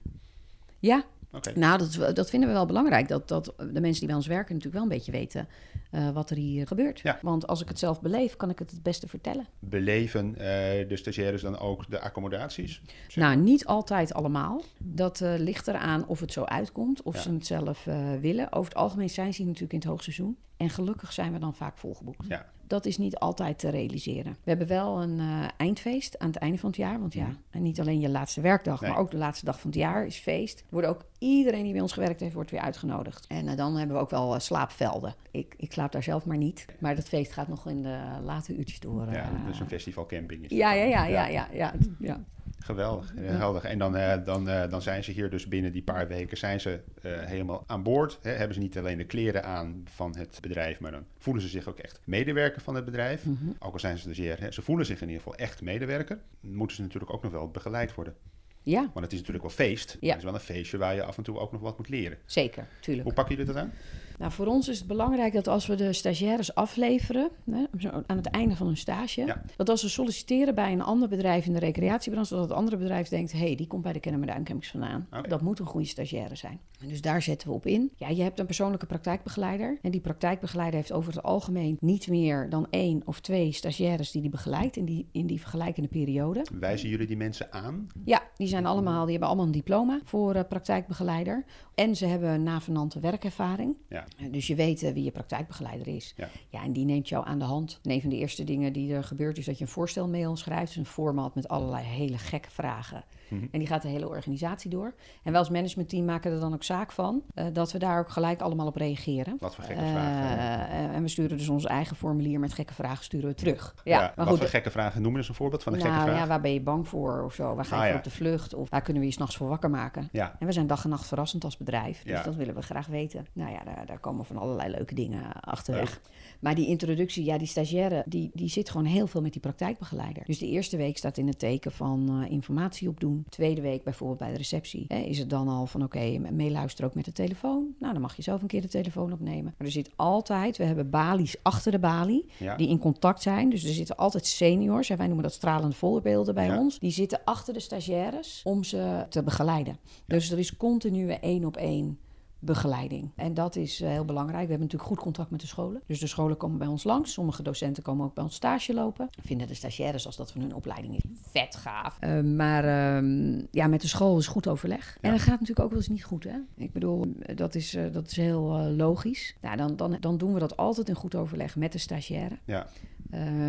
ja, Oké. nou, dat, dat vinden we wel belangrijk. Dat, dat de mensen die bij ons werken natuurlijk wel een beetje weten eh, wat er hier gebeurt. Ja. Want als ik het zelf beleef, kan ik het het beste vertellen. Beleven eh, de stagiaires dan ook de accommodaties? Zeg Nou, niet altijd allemaal. Dat eh, ligt eraan of het zo uitkomt, of Ja. ze het zelf eh, willen. Over het algemeen zijn ze hier natuurlijk in het hoogseizoen. En gelukkig zijn we dan vaak volgeboekt. Ja. Dat is niet altijd te realiseren. We hebben wel een eh, eindfeest aan het einde van het jaar. Want ja, en niet alleen je laatste werkdag, Nee. maar ook de laatste dag van het jaar is feest. Er wordt ook iedereen die bij ons gewerkt heeft, wordt weer uitgenodigd. En eh, dan hebben we ook wel eh, slaapvelden. Ik, ik slaap daar zelf maar niet. Maar dat feest gaat nog in de late uurtjes door. Ja, dat is een festivalcamping. Is ja, ja, ja, ja, ja, ja, ja. Geweldig, geweldig. En dan, eh, dan, eh, dan zijn ze hier dus binnen die paar weken zijn ze, eh, helemaal aan boord. Hebben ze niet alleen de kleren aan van het bedrijf, maar dan voelen ze zich ook echt medewerker van het bedrijf. Mhm. Ook al zijn ze stagiair, hè? ze voelen zich in ieder geval echt medewerker. Moeten ze natuurlijk ook nog wel begeleid worden. Ja, Want het is natuurlijk wel feest. Ja. Het is wel een feestje waar je af en toe ook nog wat moet leren. zeker, tuurlijk. Hoe pakken jullie dat aan? Nou, voor ons is het belangrijk dat als we de stagiaires afleveren, hè, aan het einde van hun stage, Ja. dat als ze solliciteren bij een ander bedrijf in de recreatiebranche, dat het andere bedrijf denkt, hé, hey, die komt bij de Campings vandaan. Dat moet een goede stagiaire zijn. En dus daar zetten we op in. Ja, je hebt een persoonlijke praktijkbegeleider. En die praktijkbegeleider heeft over het algemeen niet meer dan één of twee stagiaires die die begeleidt in die, in die vergelijkende periode. Wijzen jullie die mensen aan? Ja, die, zijn allemaal, die hebben allemaal een diploma voor eh, praktijkbegeleider. En ze hebben navenante werkervaring. Ja. Dus je weet eh, wie je praktijkbegeleider is. Ja. Ja, en die neemt jou aan de hand. En een van de eerste dingen die er gebeurt is dat je een voorstelmail schrijft. Dus een format met allerlei hele gekke vragen. Mhm. En die gaat de hele organisatie door. En wij als managementteam maken er dan ook zaak van eh, dat we daar ook gelijk allemaal op reageren. Wat voor gekke vragen? eh, en we sturen dus ons eigen formulier met gekke vragen sturen we terug. Ja, maar wat goed. voor gekke vragen? Noem eens een voorbeeld van een nou gekke vraag. ja, waar ben je bang voor of zo? Waar ga je Ah, voor op de vlucht? Of waar kunnen we je s'nachts voor wakker maken? Ja, En we zijn dag en nacht verrassend als bedrijf. Dus dat willen we graag weten. Nou ja, daar, daar komen van allerlei leuke dingen achterweg. Maar die introductie, ja, die stagiaire, die, die zit gewoon heel veel met die praktijkbegeleider. Dus de eerste week staat in het teken van eh, informatie opdoen. Tweede week bijvoorbeeld bij de receptie. Hè, is het dan al van oké, meeluisteren ook met de telefoon. Nou, dan mag je zelf een keer de telefoon opnemen. Maar er zit altijd, we hebben balies achter de balie ja. die in contact zijn. Dus er zitten altijd seniors, en wij noemen dat stralende voorbeelden bij Ja. ons. Die zitten achter de stagiaires om ze te begeleiden. Dus er is continue één op één praktijkbegeleiding. En dat is eh, heel belangrijk. We hebben natuurlijk goed contact met de scholen. Dus de scholen komen bij ons langs. Sommige docenten komen ook bij ons stage lopen. Vinden de stagiaires, als dat van hun opleiding is, vet gaaf. Eh, maar ehm, ja, met de school is goed overleg. En dat gaat natuurlijk ook wel eens niet goed, hè? Ik bedoel, dat is, eh, dat is heel logisch. Nou, dan, dan, dan doen we dat altijd in goed overleg met de stagiaire. Ja.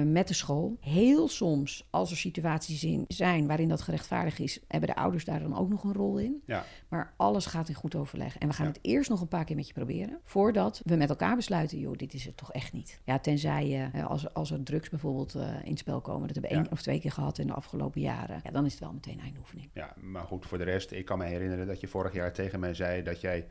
met de school. Heel soms, als er situaties in zijn waarin dat gerechtvaardigd is, hebben de ouders daar dan ook nog een rol in. Ja. Maar alles gaat in goed overleg. En we gaan Ja. het eerst nog een paar keer met je proberen. Voordat we met elkaar besluiten, joh, dit is het toch echt niet. Ja, tenzij je, eh, als, er- als er drugs bijvoorbeeld eh, in het spel komen. Dat hebben we Ja. één of twee keer gehad in de afgelopen jaren. Ja, dan is het wel meteen eindoefening. Ja, maar goed, voor de rest, ik kan me herinneren dat je vorig jaar tegen mij zei dat jij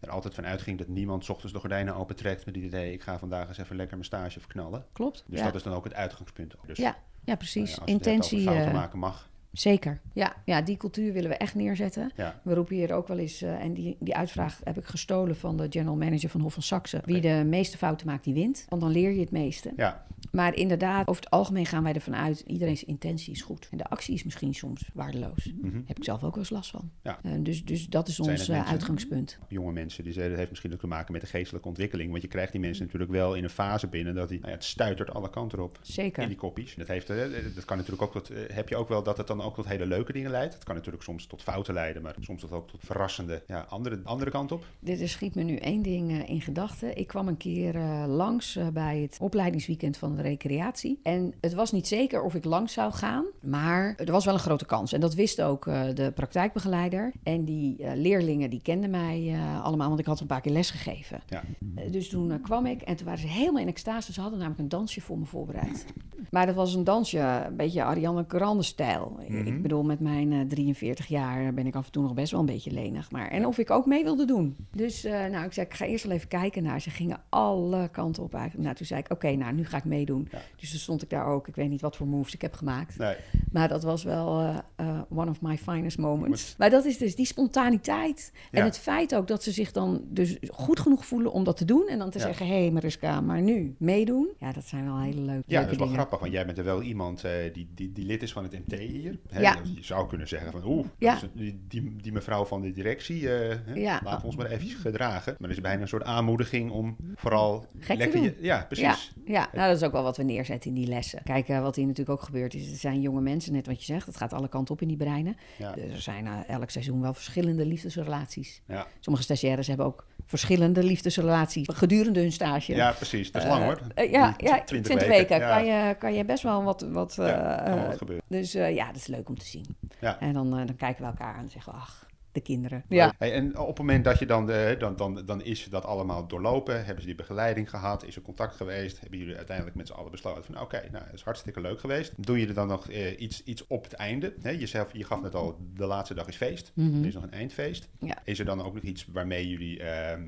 er altijd van uitging dat niemand 's ochtends de gordijnen opentrekt met het idee, ik ga vandaag eens even lekker mijn stage verknallen. Klopt? Dus ja. dat is dan ook het uitgangspunt. Dus, ja, ja, nou precies. ja, als het Intentie, over fouten eh, maken mag. Zeker. Ja, ja, die cultuur willen we echt neerzetten. Ja, We roepen hier ook wel eens, eh, en die, die uitvraag heb ik gestolen van de general manager van Hof van Saxe. Wie de meeste fouten maakt, die wint. Want dan leer je het meeste. ja, Maar inderdaad, over het algemeen gaan wij ervan uit, iedereen's intentie is goed. En de actie is misschien soms waardeloos. mhm. Heb ik zelf ook wel eens last van. Ja. Eh, dus, dus dat is ons eh, uitgangspunt. jonge mensen, die zeiden, dat heeft misschien ook te maken met de geestelijke ontwikkeling. Want je krijgt die mensen natuurlijk wel in een fase binnen dat die, nou ja, het stuitert alle kanten op. Zeker. In die koppies. Dat, heeft, eh, dat kan natuurlijk ook tot, heb je ook wel dat het dan ook tot hele leuke dingen leidt. Het kan natuurlijk soms tot fouten leiden, maar soms tot ook tot verrassende, ja, andere, andere kant op. Dit schiet me nu één ding in gedachten. Ik kwam een keer langs bij het opleidingsweekend van de recreatie. En het was niet zeker of ik langs zou gaan, maar er was wel een grote kans. En dat wist ook eh, de praktijkbegeleider. En die eh, leerlingen die kenden mij eh, allemaal, want ik had een paar keer les gegeven. Ja. Dus toen kwam ik en toen waren ze helemaal in extase. Ze hadden namelijk een dansje voor me voorbereid. Maar dat was een dansje, een beetje Ariane Grande-stijl. Ik- Mhm. Ik bedoel, met mijn eh, 43 jaar ben ik af en toe nog best wel een beetje lenig. Maar, en of ik ook mee wilde doen. Dus nou, ik zei, ik ga eerst wel even kijken naar. Ze gingen alle kanten op eigenlijk. Nou, toen zei ik, oké, nou, nu ga ik meedoen. Ja. Dus toen stond ik daar ook. Ik weet niet wat voor moves ik heb gemaakt. Nee, Maar dat was wel eh, eh, one of my finest moments. Maar dat is dus die spontaniteit. En het feit ook dat ze zich dan dus goed genoeg voelen om dat te doen. En dan te Ja. zeggen, hé hey, Mariska, maar nu meedoen. Ja, dat zijn wel hele leuke, ja, leuke dat is wel dingen. grappig, want jij bent er wel iemand eh, die, die, die lid is van het MT hier. Hè? Ja. Je zou kunnen zeggen van, oeh, dat die, die, die mevrouw van de directie, hè, we ons maar eventjes gedragen. Maar er is bijna een soort aanmoediging om vooral Gek te lekker... doen. je- ja, precies. Ja, nou dat is ook wel wat we neerzetten in die lessen. Kijk, eh, wat hier natuurlijk ook gebeurt is, er zijn jonge mensen, net wat je zegt, het gaat alle kanten op in die breinen. Ja. Dus er zijn eh, elk seizoen wel verschillende liefdesrelaties. Ja. Sommige stagiaires hebben ook verschillende liefdesrelaties gedurende hun stage. Ja, precies. Dat is lang hoor. Eh, ja, ja 20 20, weken. Kan, je, kan je best wel wat... wat eh, eh, gebeuren. dus eh, ja, dat is leuk om te zien. Ja. En dan, eh, dan kijken we elkaar aan en zeggen we, ach, de kinderen. Hey, en op het moment dat je dan, de, dan, dan, dan is dat allemaal doorlopen, hebben ze die begeleiding gehad, is er contact geweest, hebben jullie uiteindelijk met z'n allen besloten van oké, nou, het is hartstikke leuk geweest. Doe je er dan nog eh, iets, iets op het einde? Hè, jezelf, je gaf net al, de laatste dag is feest, Mhm. er is nog een eindfeest. Ja. Is er dan ook nog iets waarmee jullie ehm,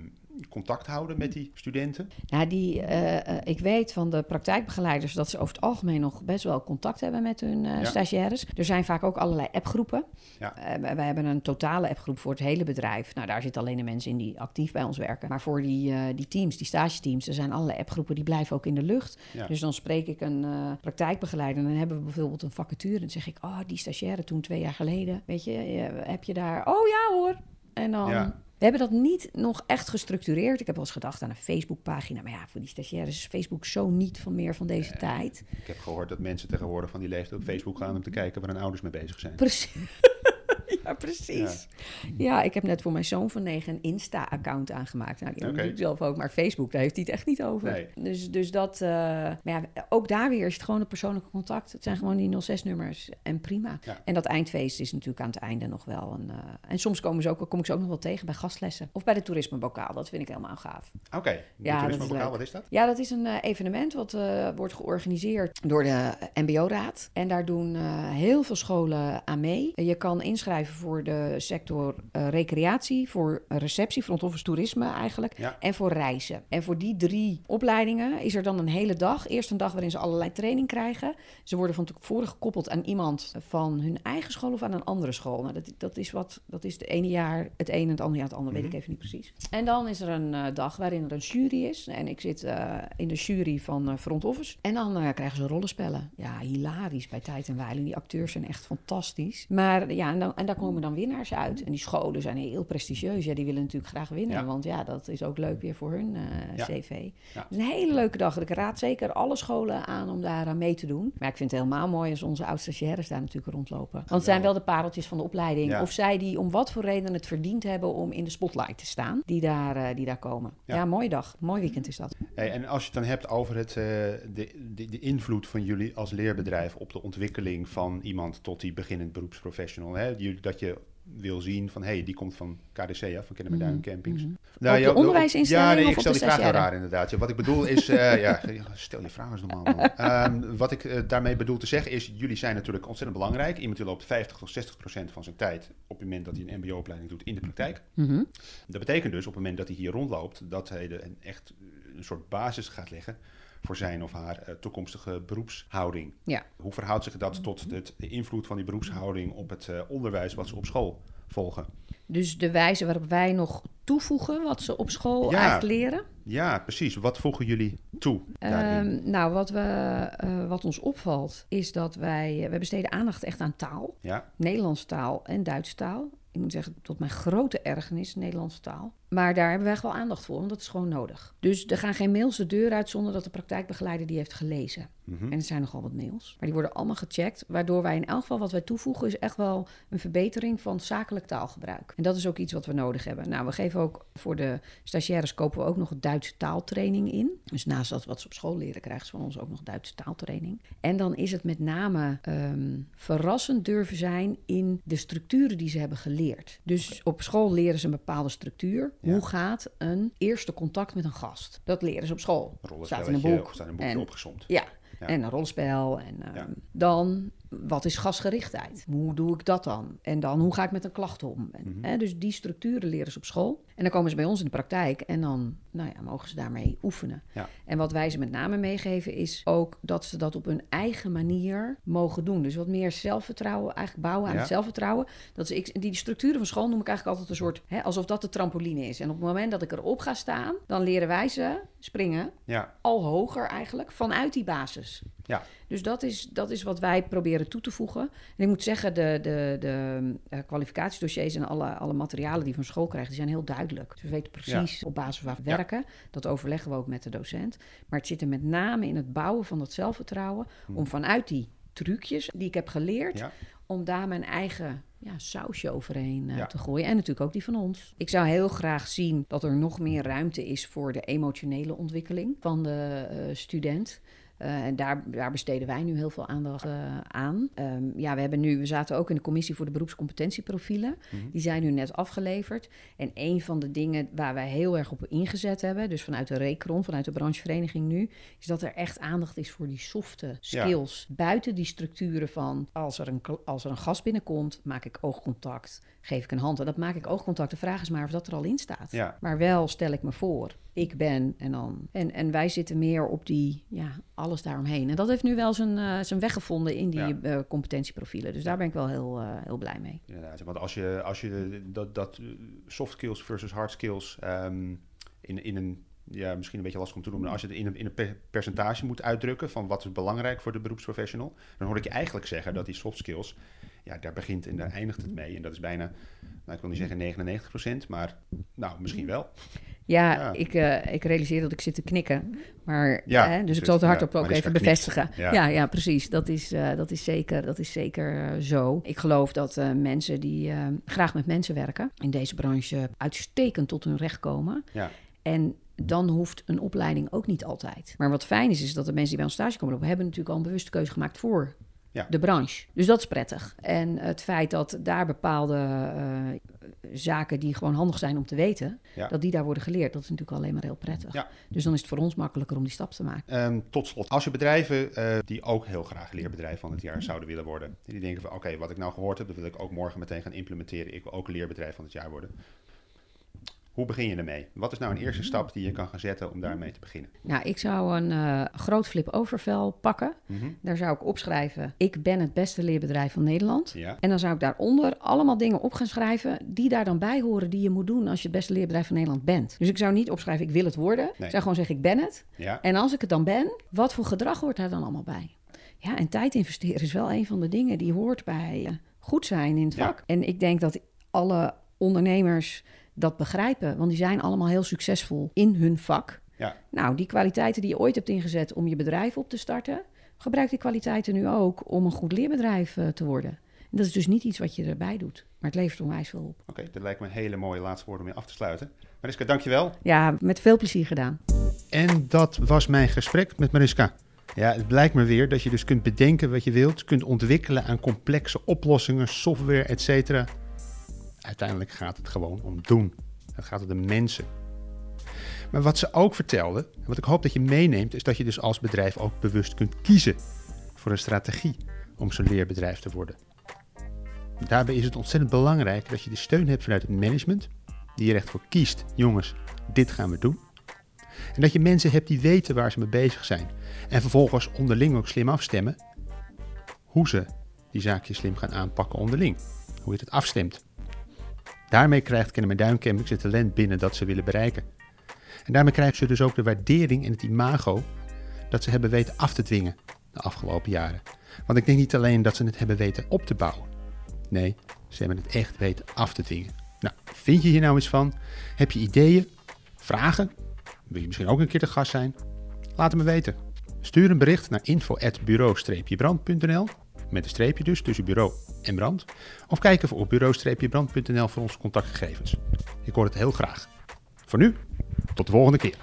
contact houden met die studenten? Ja, die, eh, eh, ik weet van de praktijkbegeleiders dat ze over het algemeen nog best wel contact hebben met hun eh, Ja. stagiaires. Er zijn vaak ook allerlei appgroepen. Ja. Wij hebben een totale appgroep voor het hele bedrijf. Nou, daar zitten alleen de mensen in die actief bij ons werken. Maar voor die, die teams, die stageteams, er zijn allerlei appgroepen die blijven ook in de lucht. Ja. Dus dan spreek ik een praktijkbegeleider en dan hebben we bijvoorbeeld een vacature. En dan zeg ik, oh, die stagiaire toen twee jaar geleden, weet je, heb je daar... Oh ja hoor. En dan... Ja. We hebben dat niet nog echt gestructureerd. Ik heb wel eens gedacht aan een Facebookpagina. Maar ja, voor die stagiaires is Facebook zo niet van meer van deze tijd. Ik heb gehoord dat mensen tegenwoordig van die leeftijd op Facebook gaan om te kijken waar hun ouders mee bezig zijn. Precies. Ja, precies. Ja. ik heb net voor mijn zoon van negen een Insta-account aangemaakt. Nou, die ik zelf ook, maar Facebook, daar heeft hij het echt niet over. Nee. Dus, dus dat... eh, maar ja, ook daar weer is het gewoon een persoonlijke contact. Het zijn gewoon die 06-nummers en prima. Ja. En dat eindfeest is natuurlijk aan het einde nog wel. Een, eh, en soms komen ze ook, kom ik ze ook nog wel tegen bij gastlessen. Of bij de toerismebokaal. Dat vind ik helemaal gaaf. Oké, Ja, de dat is toerismebokaal, wat is dat? Ja, dat is een eh, evenement wat eh, wordt georganiseerd door de MBO-raad. En daar doen eh, heel veel scholen aan mee. Je kan inschrijven voor de sector eh, recreatie, voor receptie, front office toerisme eigenlijk. Ja. En voor reizen. En voor die drie opleidingen is er dan een hele dag. Eerst een dag waarin ze allerlei training krijgen. Ze worden van tevoren gekoppeld aan iemand van hun eigen school of aan een andere school. Nou, dat, dat is wat, dat is het ene jaar het een en het andere jaar het andere, weet ik even niet precies. En dan is er een eh, dag waarin er een jury is. En ik zit eh, in de jury van Front Office. En dan krijgen ze rollenspellen. Ja, hilarisch bij Tijd en Weilen. Die acteurs zijn echt fantastisch. Maar ja, en, dan, en daar komen dan winnaars uit. En die scholen zijn heel prestigieus. Ja, die willen natuurlijk graag winnen. Ja. Want ja, dat is ook leuk weer voor hun eh, Ja. cv. Het is een hele leuke dag. Ik raad zeker alle scholen aan om daar aan mee te doen. Maar ik vind het helemaal mooi als onze oud-stagiaires daar natuurlijk rondlopen. Want het zijn wel de pareltjes van de opleiding. Of zij die om wat voor reden het verdiend hebben om in de spotlight te staan. Die daar, eh, die daar komen. Ja. Mooie dag. Mooi weekend is dat. Hey, en als je het dan hebt over het, eh, de, de, de invloed van jullie als leerbedrijf op de ontwikkeling van iemand tot die beginnend beroepsprofessional. Hè? Jullie- Dat je wil zien van, hé, hey, die komt van KDC, ja, van Kennemerduin Campings. Nou, Mhm, Op de ja, onderwijsinstelling Ja, nee, ik stel die vraag raar inderdaad. Ja, wat ik bedoel is, eh, ja, stel je vraag eens normaal. Ehm, wat ik eh, daarmee bedoel te zeggen is, jullie zijn natuurlijk ontzettend belangrijk. Iemand die loopt 50 tot 60 procent van zijn tijd op het moment dat hij een mbo-opleiding doet in de praktijk. Mhm. Dat betekent dus op het moment dat hij hier rondloopt, dat hij de, een, echt een soort basis gaat leggen voor zijn of haar eh, toekomstige beroepshouding. Ja. Hoe verhoudt zich dat tot het, de invloed van die beroepshouding op het eh, onderwijs wat ze op school volgen? Dus de wijze waarop wij nog toevoegen wat ze op school Ja. eigenlijk leren. Ja, precies. Wat voegen jullie toe? Ehm, nou, wat, we, eh, wat ons opvalt is dat wij... We besteden aandacht echt aan taal. ja, Nederlandse taal en Duitse taal. Ik moet zeggen, tot mijn grote ergernis, Nederlandse taal. Maar daar hebben wij echt wel aandacht voor, want dat is gewoon nodig. Dus er gaan geen mails de deur uit zonder dat de praktijkbegeleider die heeft gelezen. Mhm. En er zijn nogal wat mails. Maar die worden allemaal gecheckt. Waardoor wij in elk geval wat wij toevoegen is echt wel een verbetering van zakelijk taalgebruik. En dat is ook iets wat we nodig hebben. Nou, we geven ook voor de stagiaires kopen we ook nog een Duitse taaltraining in. Dus naast dat wat ze op school leren, krijgen ze van ons ook nog Duitse taaltraining. En dan is het met name ehm, verrassend durven zijn in de structuren die ze hebben geleerd. Dus op school leren ze een bepaalde structuur. Ja. Hoe gaat een eerste contact met een gast? Dat leren ze op school. Staat in een boek. staat in een boekje En- opgezomd. Ja, Ja. en een rollenspel. En ehm, Ja. dan, wat is gasgerichtheid? Hoe doe ik dat dan? En dan, hoe ga ik met een klacht om? En, Mhm. hè, dus die structuren leren ze op school. En dan komen ze bij ons in de praktijk en dan nou ja, mogen ze daarmee oefenen. Ja. En wat wij ze met name meegeven is ook dat ze dat op hun eigen manier mogen doen. Dus wat meer zelfvertrouwen, eigenlijk bouwen aan Ja. het zelfvertrouwen. Dat is, ik, die structuren van school noem ik eigenlijk altijd een soort, hè, alsof dat de trampoline is. En op het moment dat ik erop ga staan, dan leren wij ze springen Ja, al hoger eigenlijk vanuit die basis. ja. Dus dat is, dat is wat wij proberen toe te voegen. En ik moet zeggen, de, de, de eh, kwalificatiedossiers en alle, alle materialen die van school krijgen, die zijn heel duidelijk. Dus we weten precies op basis waar we Ja. werken. Dat overleggen we ook met de docent. Maar het zit er met name in het bouwen van dat zelfvertrouwen. Om vanuit die trucjes die ik heb geleerd, Ja. om daar mijn eigen ja, sausje overheen eh, Ja. te gooien. En natuurlijk ook die van ons. Ik zou heel graag zien dat er nog meer ruimte is voor de emotionele ontwikkeling van de eh, student. Eh, en daar, daar besteden wij nu heel veel aandacht eh, aan. Ehm, ja, we, hebben nu, we zaten ook in de commissie voor de beroepscompetentieprofielen. Mhm. Die zijn nu net afgeleverd. En een van de dingen waar wij heel erg op ingezet hebben, dus vanuit de Recron, vanuit de branchevereniging nu, is dat er echt aandacht is voor die softe skills. Buiten die structuren van als er, een, als er een gast binnenkomt, maak ik oogcontact, geef ik een hand. En dat maak ik oogcontact. De vraag is maar of dat er al in staat. Ja. Maar wel stel ik me voor. Ik ben en dan. En, en wij zitten meer op die, ja, alles daaromheen. En dat heeft nu wel zijn, eh, zijn weg gevonden in die Ja. eh, competentieprofielen. Dus daar ben ik wel heel, eh, heel blij mee. Inderdaad, want als je, als je dat, dat soft skills versus hard skills ehm, in, in een, ja, misschien een beetje lastig om te noemen, maar als je het in een, in een per- percentage moet uitdrukken van wat is belangrijk voor de beroepsprofessional, dan hoor ik je eigenlijk zeggen dat die soft skills, ja, daar begint en daar eindigt het mee. En dat is bijna, nou, ik wil niet zeggen 99% maar nou, misschien wel. Ja, Ja. Ik, eh, ik realiseer dat ik zit te knikken. Maar, Ja, hè, dus dus ik zal het hardop ook even bevestigen. Ja. Ja, precies. Dat is, eh, dat is zeker, dat is zeker eh, zo. Ik geloof dat mensen die graag met mensen werken... in deze branche uitstekend tot hun recht komen. Ja, En dan hoeft een opleiding ook niet altijd. Maar wat fijn is, is dat de mensen die bij ons stage komen lopen... hebben natuurlijk al een bewuste keuze gemaakt voor Ja. de branche. Dus dat is prettig. En het feit dat daar bepaalde eh, zaken die gewoon handig zijn om te weten... Ja. dat die daar worden geleerd, dat is natuurlijk alleen maar heel prettig. Ja. Dus dan is het voor ons makkelijker om die stap te maken. Ehm, tot slot, als je bedrijven eh, die ook heel graag leerbedrijf van het jaar zouden willen worden, die denken van oké, wat ik nou gehoord heb, dat wil ik ook morgen meteen gaan implementeren. Ik wil ook leerbedrijf van het jaar worden. Hoe begin je ermee? Wat is nou een eerste stap die je kan gaan zetten om daarmee te beginnen? Nou, ik zou een eh, groot flip-overvel pakken. Mhm. Daar zou ik opschrijven, ik ben het beste leerbedrijf van Nederland. Ja, En dan zou ik daaronder allemaal dingen op gaan schrijven die daar dan bij horen die je moet doen als je het beste leerbedrijf van Nederland bent. Dus ik zou niet opschrijven, ik wil het worden. Ik zou gewoon zeggen, ik ben het. ja, En als ik het dan ben, wat voor gedrag hoort daar dan allemaal bij? Ja, en tijd investeren is wel een van de dingen die hoort bij, eh, goed zijn in het Ja. vak. En ik denk dat alle ondernemers dat begrijpen, want die zijn allemaal heel succesvol in hun vak. Ja. Nou, die kwaliteiten die je ooit hebt ingezet om je bedrijf op te starten, gebruik die kwaliteiten nu ook om een goed leerbedrijf eh, te worden. En dat is dus niet iets wat je erbij doet, maar het levert onwijs veel op. Oké, dat lijkt me een hele mooie laatste woorden om mee af te sluiten. Mariska, dankjewel. Ja, met veel plezier gedaan. En dat was mijn gesprek met Mariska. Ja, het blijkt me weer dat je dus kunt bedenken wat je wilt, kunt ontwikkelen aan complexe oplossingen, software, etc. Uiteindelijk gaat het gewoon om doen. Het gaat om de mensen. Maar wat ze ook vertelde, en wat ik hoop dat je meeneemt, is dat je dus als bedrijf ook bewust kunt kiezen voor een strategie om zo'n leerbedrijf te worden. Daarbij is het ontzettend belangrijk dat je de steun hebt vanuit het management, die er echt voor kiest, jongens, dit gaan we doen. En dat je mensen hebt die weten waar ze mee bezig zijn. En vervolgens onderling ook slim afstemmen hoe ze die zaakjes slim gaan aanpakken onderling. Hoe je het afstemt. Daarmee krijgt Kennen Duin Campings het talent binnen dat ze willen bereiken. En daarmee krijgen ze dus ook de waardering en het imago dat ze hebben weten af te dwingen de afgelopen jaren. Want ik denk niet alleen dat ze het hebben weten op te bouwen. Nee, ze hebben het echt weten af te dwingen. Nou, vind je hier nou iets van? Heb je ideeën? Vragen? Wil je misschien ook een keer te gast zijn? Laat het me weten. Stuur een bericht naar info.bureau-brand.nl met een streepje dus tussen bureau en brand. Of kijk even op bureau-brand.nl voor onze contactgegevens. Ik hoor het heel graag. Voor nu, tot de volgende keer.